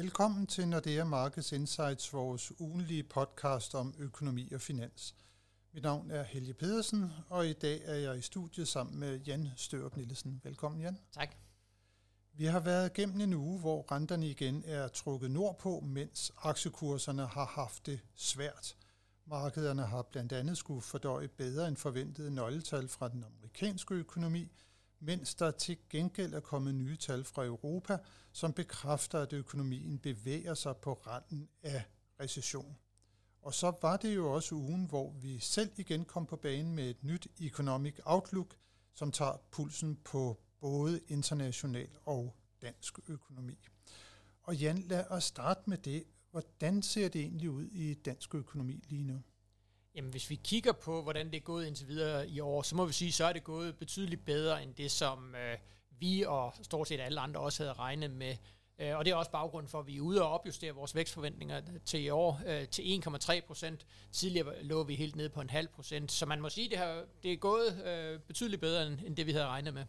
Velkommen til Nordea Markets Insights, vores ugenlige podcast om økonomi og finans. Mit navn er Helge Pedersen, og i dag er jeg i studiet sammen med Jan Størup Nielsen. Velkommen, Jan. Tak. Vi har været gennem en uge, hvor renterne igen er trukket nordpå, mens aktiekurserne har haft det svært. Markederne har blandt andet skulle fordøje bedre end forventede nøgletal fra den amerikanske økonomi – mens der til gengæld er kommet nye tal fra Europa, som bekræfter, at økonomien bevæger sig på randen af recession. Og så var det jo også ugen, hvor vi selv igen kom på banen med et nyt Economic Outlook, som tager pulsen på både international og dansk økonomi. Og Jan, lad os starte med det. Hvordan ser det egentlig ud i dansk økonomi lige nu? Jamen, hvis vi kigger på, hvordan det er gået indtil videre i år, så må vi sige, så er det gået betydeligt bedre end det, som øh, vi og stort set alle andre også havde regnet med. Øh, og det er også baggrund for, at vi er ude og opjustere vores vækstforventninger øh, til i år øh, til 1,3 procent. Tidligere lå vi helt nede på en halv procent. Så man må sige, at det, har, det er gået øh, betydeligt bedre end, end det, vi havde regnet med.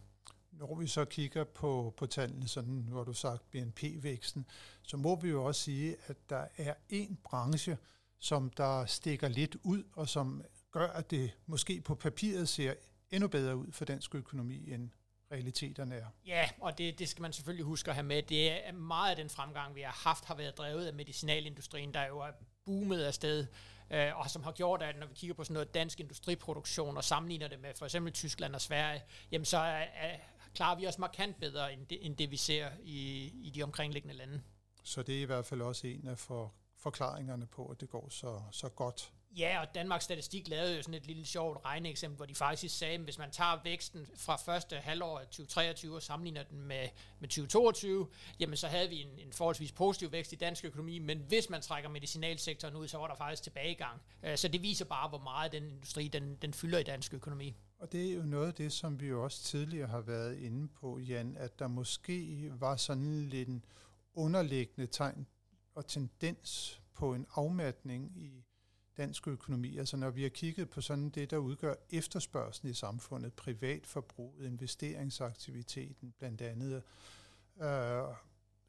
Når vi så kigger på, på tallene, sådan, hvor du sagt BNP-væksten, så må vi jo også sige, at der er en branche, som der stikker lidt ud, og som gør, at det måske på papiret ser endnu bedre ud for dansk økonomi, end realiteterne er. Ja, og det, det skal man selvfølgelig huske at have med. Det er meget af den fremgang, vi har haft, har været drevet af medicinalindustrien, der jo er boomet afsted, øh, og som har gjort, at når vi kigger på sådan noget dansk industriproduktion og sammenligner det med for eksempel Tyskland og Sverige, jamen så er, er, klarer vi os markant bedre end det, end det vi ser i, i de omkringliggende lande. Så det er i hvert fald også en af for forklaringerne på, at det går så, så godt. Ja, og Danmarks Statistik lavede jo sådan et lille sjovt regneeksempel, hvor de faktisk sagde, at hvis man tager væksten fra første halvår af 2023 og sammenligner den med, med 2022, jamen så havde vi en, en forholdsvis positiv vækst i dansk økonomi, men hvis man trækker medicinalsektoren ud, så var der faktisk tilbagegang. Øh, så det viser bare, hvor meget den industri den, den fylder i dansk økonomi. Og det er jo noget af det, som vi jo også tidligere har været inde på, Jan, at der måske var sådan lidt en underliggende tegn og tendens på en afmatning i dansk økonomi. Altså når vi har kigget på sådan det, der udgør efterspørgselen i samfundet, privatforbruget, investeringsaktiviteten blandt andet, øh,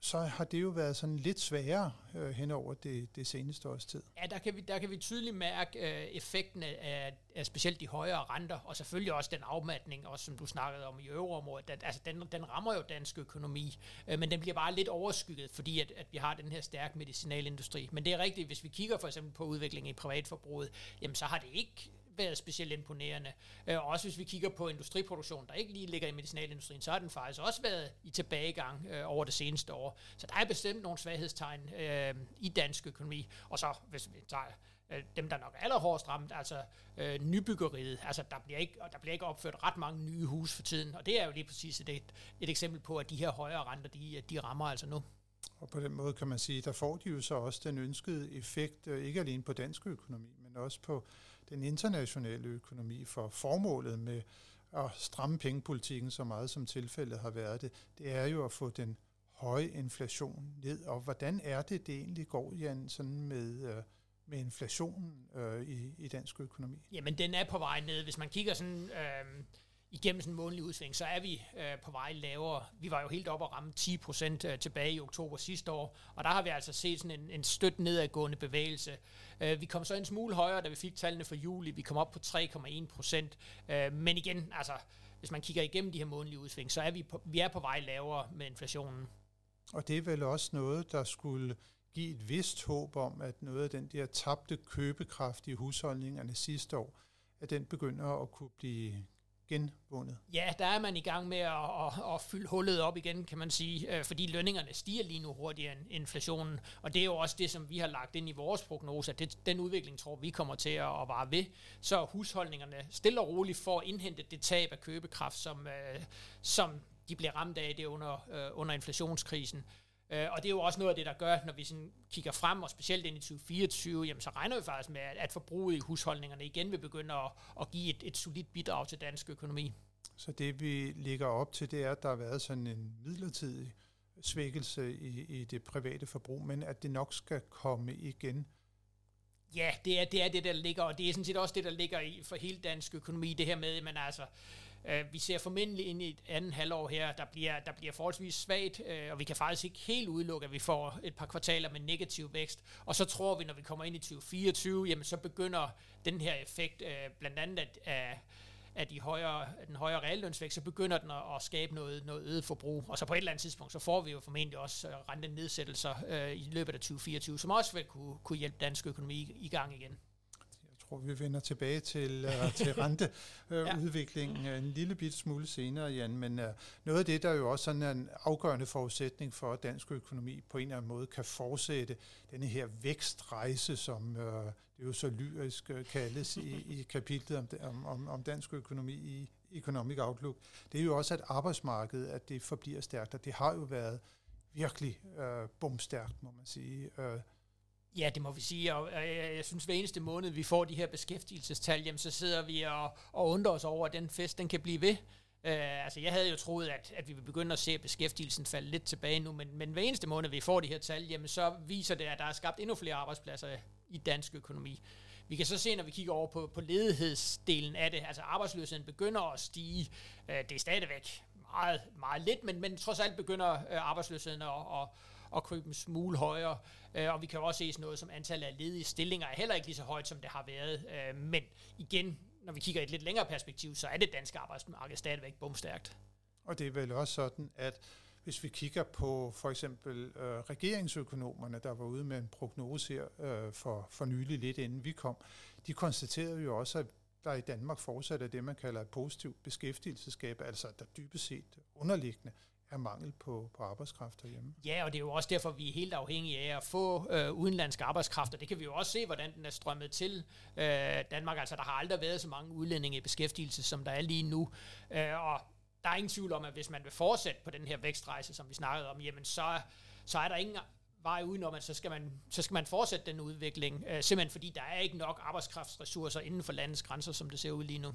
så har det jo været sådan lidt sværere øh, hen over det, det seneste års tid. Ja, der kan vi, der kan vi tydeligt mærke øh, effekten af, af specielt de højere renter, og selvfølgelig også den afmatning, også som du snakkede om i euroområdet. At, altså, den, den rammer jo dansk økonomi, øh, men den bliver bare lidt overskygget, fordi at, at vi har den her stærke medicinalindustri. Men det er rigtigt, hvis vi kigger for eksempel på udviklingen i privatforbruget, jamen så har det ikke været specielt imponerende. Øh, også hvis vi kigger på industriproduktion, der ikke lige ligger i medicinalindustrien, så har den faktisk også været i tilbagegang øh, over det seneste år. Så der er bestemt nogle svaghedstegn øh, i dansk økonomi. Og så, hvis vi tager øh, dem, der nok er allerhårdest ramt, altså øh, nybyggeriet. Altså, der bliver, ikke, der bliver ikke opført ret mange nye hus for tiden, og det er jo lige præcis et, et, et eksempel på, at de her højere renter, de, de rammer altså nu. Og på den måde kan man sige, der får de jo så også den ønskede effekt, øh, ikke alene på dansk økonomi, men også på den internationale økonomi, for formålet med at stramme pengepolitikken så meget, som tilfældet har været det, det er jo at få den høje inflation ned. Og hvordan er det, det egentlig går, Jan, sådan med, øh, med inflationen øh, i, i dansk økonomi? Jamen, den er på vej ned. Hvis man kigger sådan... Øh igennem sådan en månedlig udsving, så er vi øh, på vej lavere. Vi var jo helt oppe og ramme 10 procent øh, tilbage i oktober sidste år, og der har vi altså set sådan en, en støt nedadgående bevægelse. Øh, vi kom så en smule højere, da vi fik tallene for juli. Vi kom op på 3,1 procent. Øh, men igen, altså, hvis man kigger igennem de her månedlige udsving, så er vi på, vi er på vej lavere med inflationen. Og det er vel også noget, der skulle give et vist håb om, at noget af den der tabte købekraft i husholdningerne sidste år, at den begynder at kunne blive genbundet? Ja, der er man i gang med at, at, at fylde hullet op igen, kan man sige, øh, fordi lønningerne stiger lige nu hurtigere end inflationen, og det er jo også det, som vi har lagt ind i vores prognose, at det, den udvikling tror vi kommer til at, at vare ved, så husholdningerne stille og roligt får indhentet det tab af købekraft, som, øh, som de bliver ramt af det under, øh, under inflationskrisen. Øh, og det er jo også noget af det, der gør, når vi sådan kigger frem, og specielt ind i 2024, jamen så regner vi faktisk med, at forbruget i husholdningerne igen vil begynde at, at give et, et solidt bidrag til dansk økonomi. Så det vi ligger op til, det er, at der har været sådan en midlertidig svækkelse i, i det private forbrug, men at det nok skal komme igen. Ja, det er, det er det, der ligger, og det er sådan set også det, der ligger i for hele dansk økonomi, det her med, at man altså, Øh, Øh, vi ser formentlig ind i et andet halvår her, der bliver, der bliver forholdsvis svagt, øh, og vi kan faktisk ikke helt udelukke, at vi får et par kvartaler med negativ vækst. Og så tror vi, når vi kommer ind i 2024, jamen så begynder den her effekt, øh, blandt andet at, at af de højere, den højere reallønsvækst, så begynder den at, at skabe noget, noget øget forbrug. Og så på et eller andet tidspunkt, så får vi jo formentlig også øh, rentenedsættelser øh, i løbet af 2024, som også vil kunne, kunne hjælpe dansk økonomi i, i gang igen tror, vi vender tilbage til, uh, til renteudviklingen uh, ja. en lille bit smule senere, Jan. Men uh, noget af det, der jo også sådan er en afgørende forudsætning for, at dansk økonomi på en eller anden måde kan fortsætte denne her vækstrejse, som uh, det jo så lyrisk uh, kaldes i, i kapitlet om, om, om dansk økonomi i Economic Outlook, det er jo også, at arbejdsmarkedet at det forbliver stærkt, og det har jo været virkelig uh, bumstærkt, må man sige. Uh, Ja, det må vi sige, og jeg, jeg synes, hver eneste måned, vi får de her beskæftigelsestal, jamen, så sidder vi og, og undrer os over, at den fest, den kan blive ved. Uh, altså, jeg havde jo troet, at, at vi ville begynde at se beskæftigelsen falde lidt tilbage nu, men, men hver eneste måned, vi får de her tal, jamen, så viser det, at der er skabt endnu flere arbejdspladser i dansk økonomi. Vi kan så se, når vi kigger over på, på ledighedsdelen af det, altså arbejdsløsheden begynder at stige. Uh, det er stadigvæk meget, meget lidt, men, men trods alt begynder uh, arbejdsløsheden at, at, at krybe en smule højere. Øh, og vi kan også se sådan noget som antallet af ledige stillinger er heller ikke lige så højt, som det har været. Øh, men igen, når vi kigger i et lidt længere perspektiv, så er det danske arbejdsmarked stadigvæk bumstærkt. Og det er vel også sådan, at hvis vi kigger på for eksempel øh, regeringsøkonomerne, der var ude med en prognose her øh, for, for nylig lidt inden vi kom, de konstaterede jo også, at der i Danmark fortsat er det, man kalder et positivt beskæftigelsesgab, altså der dybest set underliggende er mangel på, på arbejdskraft derhjemme. Ja, og det er jo også derfor, vi er helt afhængige af at få øh, udenlandsk arbejdskraft, og det kan vi jo også se, hvordan den er strømmet til øh, Danmark. Altså, der har aldrig været så mange udlændinge i beskæftigelse, som der er lige nu. Øh, og der er ingen tvivl om, at hvis man vil fortsætte på den her vækstrejse, som vi snakkede om, jamen så, så er der ingen vej udenom, at så skal man, så skal man fortsætte den udvikling, øh, simpelthen fordi der er ikke nok arbejdskraftsressourcer inden for landets grænser, som det ser ud lige nu.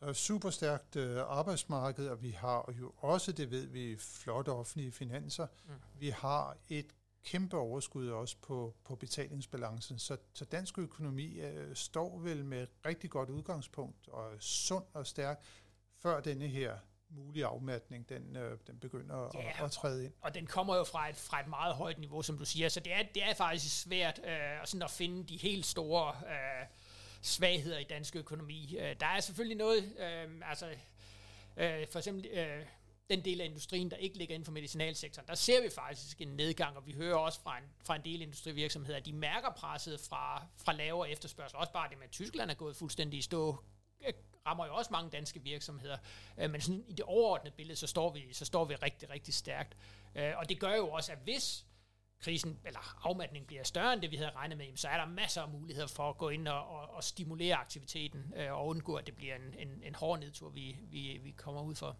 Så super stærkt øh, arbejdsmarked, og vi har jo også, det ved vi, flotte offentlige finanser. Mm. Vi har et kæmpe overskud også på, på betalingsbalancen. Så, så dansk økonomi øh, står vel med et rigtig godt udgangspunkt og er sund og stærk, før denne her mulige afmatning, den, øh, den begynder ja, at, at træde ind. Og den kommer jo fra et, fra et meget højt niveau, som du siger, så det er, det er faktisk svært øh, sådan at finde de helt store øh, svagheder i dansk økonomi. Øh, der er selvfølgelig noget, øh, altså øh, for eksempel øh, den del af industrien, der ikke ligger inden for medicinalsektoren, der ser vi faktisk en nedgang, og vi hører også fra en, fra en del industrivirksomheder, at de mærker presset fra, fra lavere efterspørgsel. Også bare det med, at Tyskland er gået fuldstændig i stå, øh, rammer jo også mange danske virksomheder. Øh, men sådan i det overordnede billede, så står vi, så står vi rigtig, rigtig stærkt. Øh, og det gør jo også, at hvis krisen eller afmatningen bliver større end det, vi havde regnet med, så er der masser af muligheder for at gå ind og, og, og stimulere aktiviteten øh, og undgå, at det bliver en, en, en hård nedtur, vi, vi, vi kommer ud for.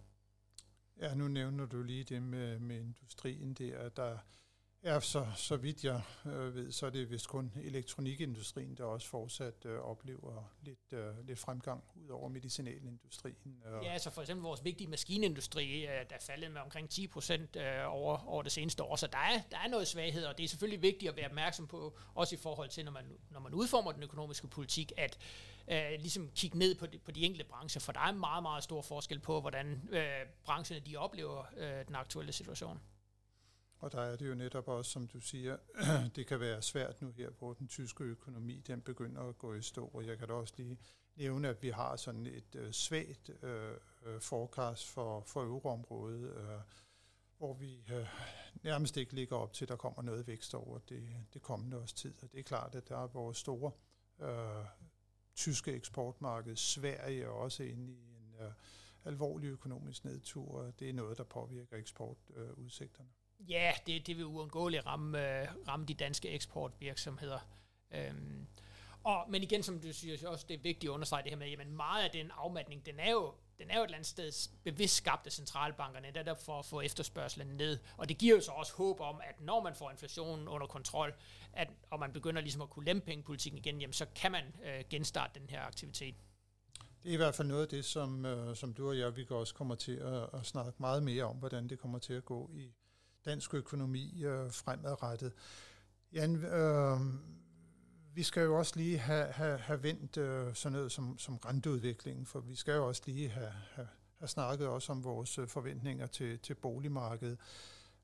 Ja, nu nævner du lige det med, med industrien der. Der Ja, så, så vidt jeg øh, ved, så er det vist kun elektronikindustrien, der også fortsat øh, oplever lidt, øh, lidt fremgang ud over medicinalindustrien. Øh. Ja, så for eksempel vores vigtige maskinindustri, øh, der er faldet med omkring 10 procent øh, over, over det seneste år. Så der er, der er noget svaghed, og det er selvfølgelig vigtigt at være opmærksom på, også i forhold til, når man, når man udformer den økonomiske politik, at øh, ligesom kigge ned på de, på de enkelte brancher, for der er meget, meget stor forskel på, hvordan øh, brancherne de oplever øh, den aktuelle situation. Og der er det jo netop også, som du siger, det kan være svært nu her, hvor den tyske økonomi den begynder at gå i stå. Og jeg kan da også lige nævne, at vi har sådan et øh, svagt øh, øh, forecast for, for euroområdet, øh, hvor vi øh, nærmest ikke ligger op til, at der kommer noget vækst over det, det kommende års tid. Og det er klart, at der er vores store øh, tyske eksportmarked, Sverige er også inde i en øh, alvorlig økonomisk nedtur, det er noget, der påvirker eksportudsigterne. Øh, Ja, det, det vil uundgåeligt ramme, øh, ramme de danske eksportvirksomheder. Øhm, og, men igen, som du siger også, det er vigtigt at understrege det her med, at meget af den afmatning, den er jo den er jo et eller andet sted bevidst skabt af centralbankerne, der for at få efterspørgselen ned. Og det giver jo så også håb om, at når man får inflationen under kontrol, at, og man begynder ligesom at kunne lempe pengepolitikken igen, jamen, så kan man øh, genstarte den her aktivitet. Det er i hvert fald noget af det, som, øh, som du og jeg, vi også kommer til at, at snakke meget mere om, hvordan det kommer til at gå i, dansk økonomi øh, fremadrettet. Jan, øh, vi skal jo også lige have, have, have vendt øh, sådan noget som, som renteudviklingen, for vi skal jo også lige have, have, have snakket også om vores øh, forventninger til, til boligmarkedet.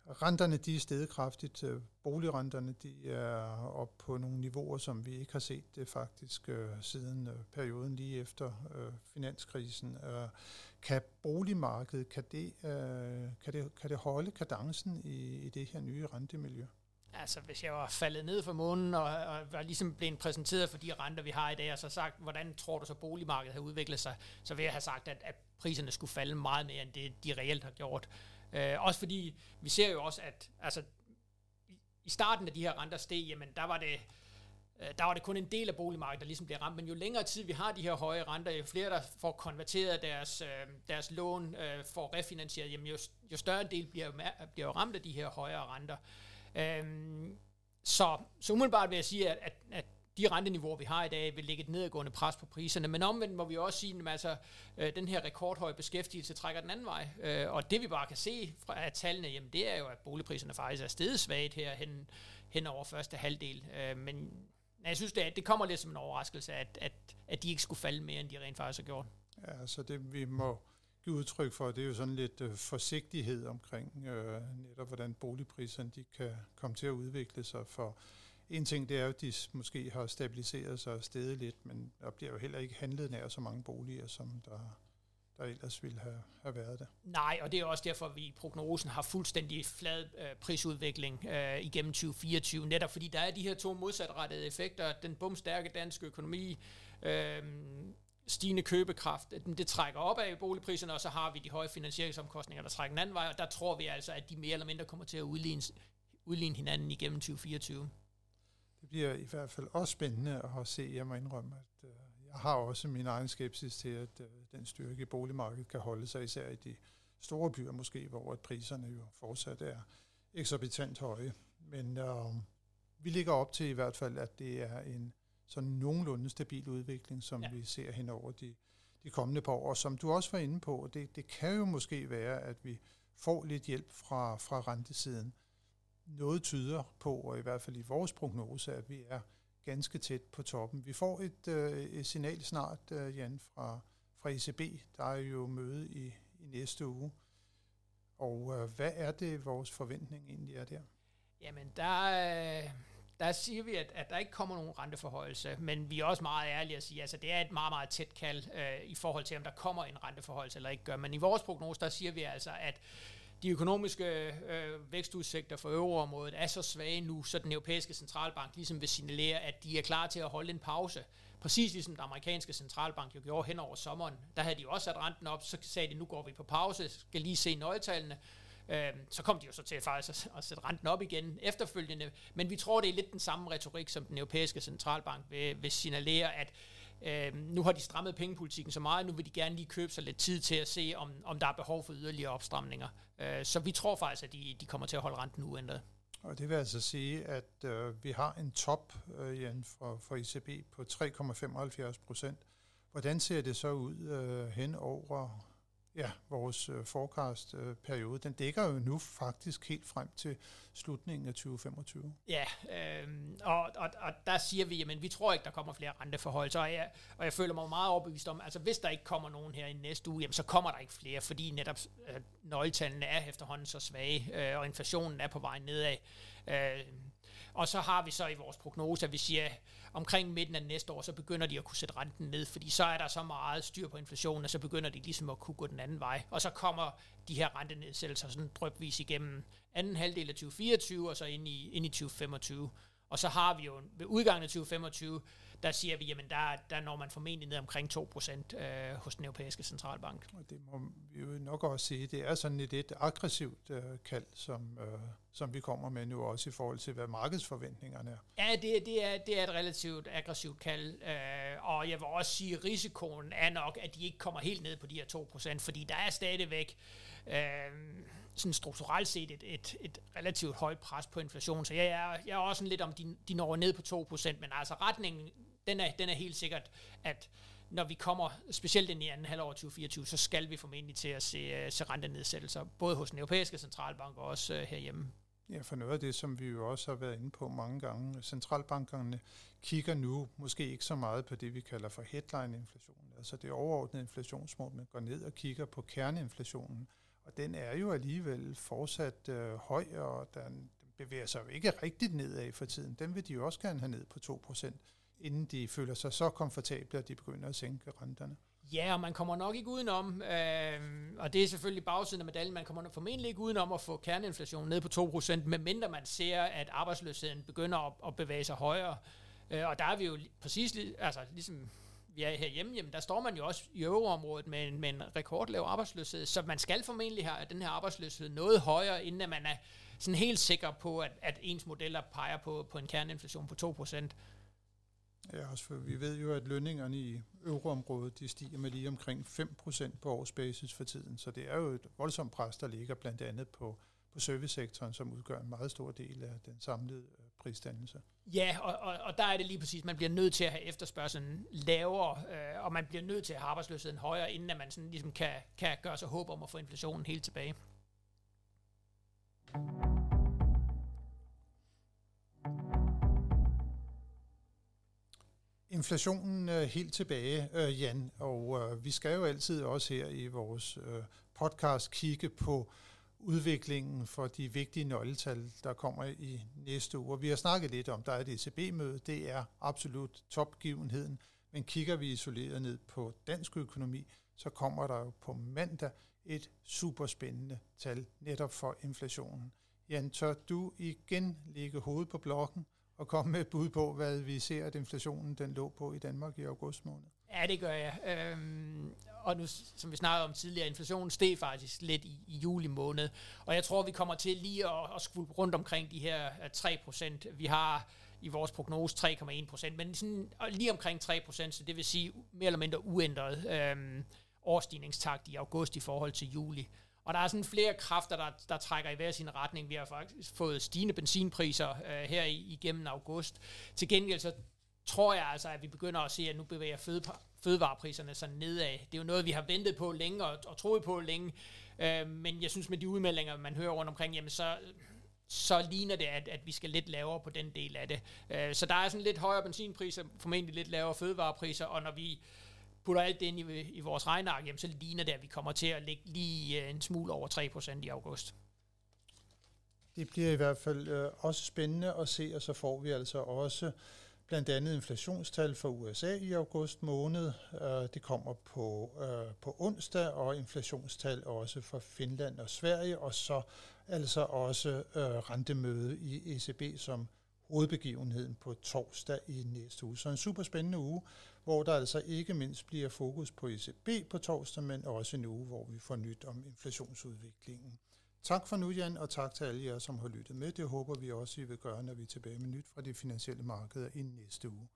Renterne de er steget kraftigt. Øh, boligrenterne de er op på nogle niveauer, som vi ikke har set det faktisk øh, siden øh, perioden lige efter finanskrisen. Kan boligmarkedet, kan det, kan det, kan det holde kadencen i, i det her nye rentemiljø? Altså, hvis jeg var faldet ned for månen, og, og var ligesom blevet præsenteret for de renter, vi har i dag, og så sagt, hvordan tror du så boligmarkedet har udviklet sig, så vil jeg have sagt, at, at priserne skulle falde meget mere, end det de reelt har gjort. Øh, også fordi, vi ser jo også, at altså, i starten af de her renter steg, jamen der var det, øh, der var det kun en del af boligmarkedet, der ligesom blev ramt, men jo længere tid vi har de her høje renter, jo flere der får konverteret deres, øh, deres lån, øh, får refinansieret, jamen jo, jo større en del bliver, bliver ramt af de her højere renter. Øhm, så, så umiddelbart vil jeg sige, at, at, at de renteniveauer, vi har i dag, vil lægge et nedadgående pres på priserne. Men omvendt må vi også sige, at altså, øh, den her rekordhøje beskæftigelse trækker den anden vej. Øh, og det vi bare kan se fra tallene, jamen, det er jo, at boligpriserne faktisk er steget svagt her hen, hen over første halvdel. Øh, men jeg synes, det, det kommer lidt som en overraskelse, at, at, at de ikke skulle falde mere, end de rent faktisk har gjort. Ja, så det vi må give udtryk for, det er jo sådan lidt øh, forsigtighed omkring øh, netop, hvordan boligpriserne de kan komme til at udvikle sig. For en ting, det er jo, at de måske har stabiliseret sig og steget lidt, men der bliver jo heller ikke handlet nær så mange boliger, som der, der ellers ville have, have været der. Nej, og det er også derfor, at vi i prognosen har fuldstændig flad øh, prisudvikling øh, igennem 2024, netop fordi der er de her to modsatrettede effekter. Den bumstærke danske økonomi, øh, stigende købekraft, øh, det trækker op af boligpriserne, og så har vi de høje finansieringsomkostninger, der trækker den anden vej, og der tror vi altså, at de mere eller mindre kommer til at udligne, udligne hinanden igennem 2024. Det bliver i hvert fald også spændende at se. Jeg må indrømme, at øh, jeg har også min egen skepsis til, at øh, den styrke i boligmarkedet kan holde sig, især i de store byer måske, hvor at priserne jo fortsat er eksorbitant høje. Men øh, vi ligger op til i hvert fald, at det er en sådan nogenlunde stabil udvikling, som ja. vi ser hen over de, de kommende par år. Og som du også var inde på, det, det kan jo måske være, at vi får lidt hjælp fra, fra rentesiden. Noget tyder på, og i hvert fald i vores prognose, at vi er ganske tæt på toppen. Vi får et, øh, et signal snart, øh, Jan, fra, fra ECB. Der er jo møde i, i næste uge. Og øh, hvad er det, vores forventning egentlig er der? Jamen, der, øh, der siger vi, at, at der ikke kommer nogen renteforhøjelse, men vi er også meget ærlige at sige, at altså, det er et meget, meget tæt kald øh, i forhold til, om der kommer en renteforhøjelse eller ikke gør. Men i vores prognose, der siger vi altså, at de økonomiske øh, vækstudsigter for euroområdet er så svage nu, så den europæiske centralbank ligesom vil signalere, at de er klar til at holde en pause. Præcis ligesom den amerikanske centralbank jo gjorde hen over sommeren. Der havde de også sat renten op, så sagde de, nu går vi på pause, skal lige se nøgletallene. Øh, så kom de jo så til faktisk at sætte renten op igen efterfølgende, men vi tror, det er lidt den samme retorik, som den europæiske centralbank vil, vil signalere, at øh, nu har de strammet pengepolitikken så meget, nu vil de gerne lige købe sig lidt tid til at se, om, om der er behov for yderligere opstramninger. Øh, så vi tror faktisk, at de, de kommer til at holde renten uændret. Og det vil altså sige, at øh, vi har en top, øh, Jan, for, for ECB på 3,75 procent. Hvordan ser det så ud øh, hen over ja, vores øh, forecast-periode, øh, den dækker jo nu faktisk helt frem til slutningen af 2025. Ja, øh, og, og, og der siger vi, at vi tror ikke, der kommer flere renteforhold, og jeg, og jeg føler mig meget overbevist om, altså hvis der ikke kommer nogen her i næste uge, jamen, så kommer der ikke flere, fordi netop øh, nøgletallene er efterhånden så svage, øh, og inflationen er på vej nedad. Øh, og så har vi så i vores prognose, at vi siger, omkring midten af næste år, så begynder de at kunne sætte renten ned, fordi så er der så meget styr på inflationen, og så begynder de ligesom at kunne gå den anden vej. Og så kommer de her rentenedsættelser sådan drøbvis igennem anden halvdel af 2024, og så ind i, ind i 2025. Og så har vi jo ved udgangen af 2025, der siger vi, jamen der, der når man formentlig ned omkring 2% øh, hos den europæiske centralbank. Og det må vi jo nok også sige, det er sådan et, et aggressivt øh, kald, som, øh, som vi kommer med nu også i forhold til, hvad markedsforventningerne er. Ja, det, det, er, det er et relativt aggressivt kald, øh, og jeg vil også sige, at risikoen er nok, at de ikke kommer helt ned på de her 2%, fordi der er stadigvæk øh, sådan strukturelt set et, et, et relativt højt pres på inflation, så jeg er, jeg er også sådan lidt om, de, de når ned på 2%, men altså retningen den er, den er helt sikkert, at når vi kommer, specielt ind i anden halvår 2024, så skal vi formentlig til at se, øh, se rentenedsættelser, både hos den europæiske centralbank og også øh, herhjemme. Ja, for noget af det, som vi jo også har været inde på mange gange, centralbankerne kigger nu måske ikke så meget på det, vi kalder for headline-inflation, altså det overordnede inflationsmål, men går ned og kigger på kerneinflationen. Og den er jo alligevel fortsat øh, høj, og den bevæger sig jo ikke rigtigt nedad for tiden. Den vil de jo også gerne have ned på 2%, inden de føler sig så komfortable, at de begynder at sænke renterne. Ja, og man kommer nok ikke udenom, øh, og det er selvfølgelig bagsiden af medaljen, man kommer formentlig ikke udenom at få kerneinflationen ned på 2%, medmindre man ser, at arbejdsløsheden begynder at, at bevæge sig højere. Øh, og der er vi jo præcis, altså ligesom vi er herhjemme, jamen der står man jo også i euroområdet med en, med en rekordlav arbejdsløshed, så man skal formentlig have den her arbejdsløshed noget højere, inden man er sådan helt sikker på, at, at ens modeller peger på, på en kerneinflation på 2%. Ja, også for vi ved jo, at lønningerne i euroområdet, de stiger med lige omkring 5% på årsbasis for tiden, så det er jo et voldsomt pres, der ligger blandt andet på, på servicesektoren, som udgør en meget stor del af den samlede øh, prisdannelse. Ja, og, og, og der er det lige præcis, man bliver nødt til at have efterspørgselen lavere, øh, og man bliver nødt til at have arbejdsløsheden højere, inden at man sådan ligesom kan, kan gøre sig håb om at få inflationen helt tilbage. Inflationen er helt tilbage, øh, Jan, og øh, vi skal jo altid også her i vores øh, podcast kigge på udviklingen for de vigtige nøgletal, der kommer i næste uge. Og vi har snakket lidt om, der er et ECB-møde, det er absolut topgivenheden, men kigger vi isoleret ned på dansk økonomi, så kommer der jo på mandag et superspændende tal netop for inflationen. Jan, tør du igen lægge hovedet på blokken og komme med et bud på, hvad vi ser, at inflationen den lå på i Danmark i august måned? Ja, det gør jeg. Øhm, og nu, som vi snakkede om tidligere, inflationen steg faktisk lidt i, i juli måned. Og jeg tror, vi kommer til lige at, at skvulpe rundt omkring de her øh, 3%. Vi har i vores prognose 3,1%, men sådan, lige omkring 3%, så det vil sige mere eller mindre uændret øhm, årstigningstakt i august i forhold til juli. Og der er sådan flere kræfter, der, der trækker i hver sin retning. Vi har faktisk fået stigende benzinpriser øh, her i, igennem august. Til gengæld så tror jeg altså, at vi begynder at se, at nu bevæger fødevarepriserne sig nedad. Det er jo noget, vi har ventet på længe og, og troet på længe. Øh, men jeg synes, med de udmeldinger, man hører rundt omkring, jamen så, så ligner det, at, at vi skal lidt lavere på den del af det. Øh, så der er sådan lidt højere benzinpriser, formentlig lidt lavere fødevarepriser, og når vi putter alt det ind i, i vores regnark, jamen, så ligner det, at vi kommer til at ligge lige øh, en smule over 3% i august. Det bliver i hvert fald øh, også spændende at se, og så får vi altså også blandt andet inflationstal for USA i august måned. Øh, det kommer på, øh, på onsdag, og inflationstal også for Finland og Sverige, og så altså også øh, rentemøde i ECB som hovedbegivenheden på torsdag i næste uge. Så en super spændende uge, hvor der altså ikke mindst bliver fokus på ECB på torsdag, men også en uge, hvor vi får nyt om inflationsudviklingen. Tak for nu, Jan, og tak til alle jer, som har lyttet med. Det håber vi også, I vil gøre, når vi er tilbage med nyt fra de finansielle markeder i næste uge.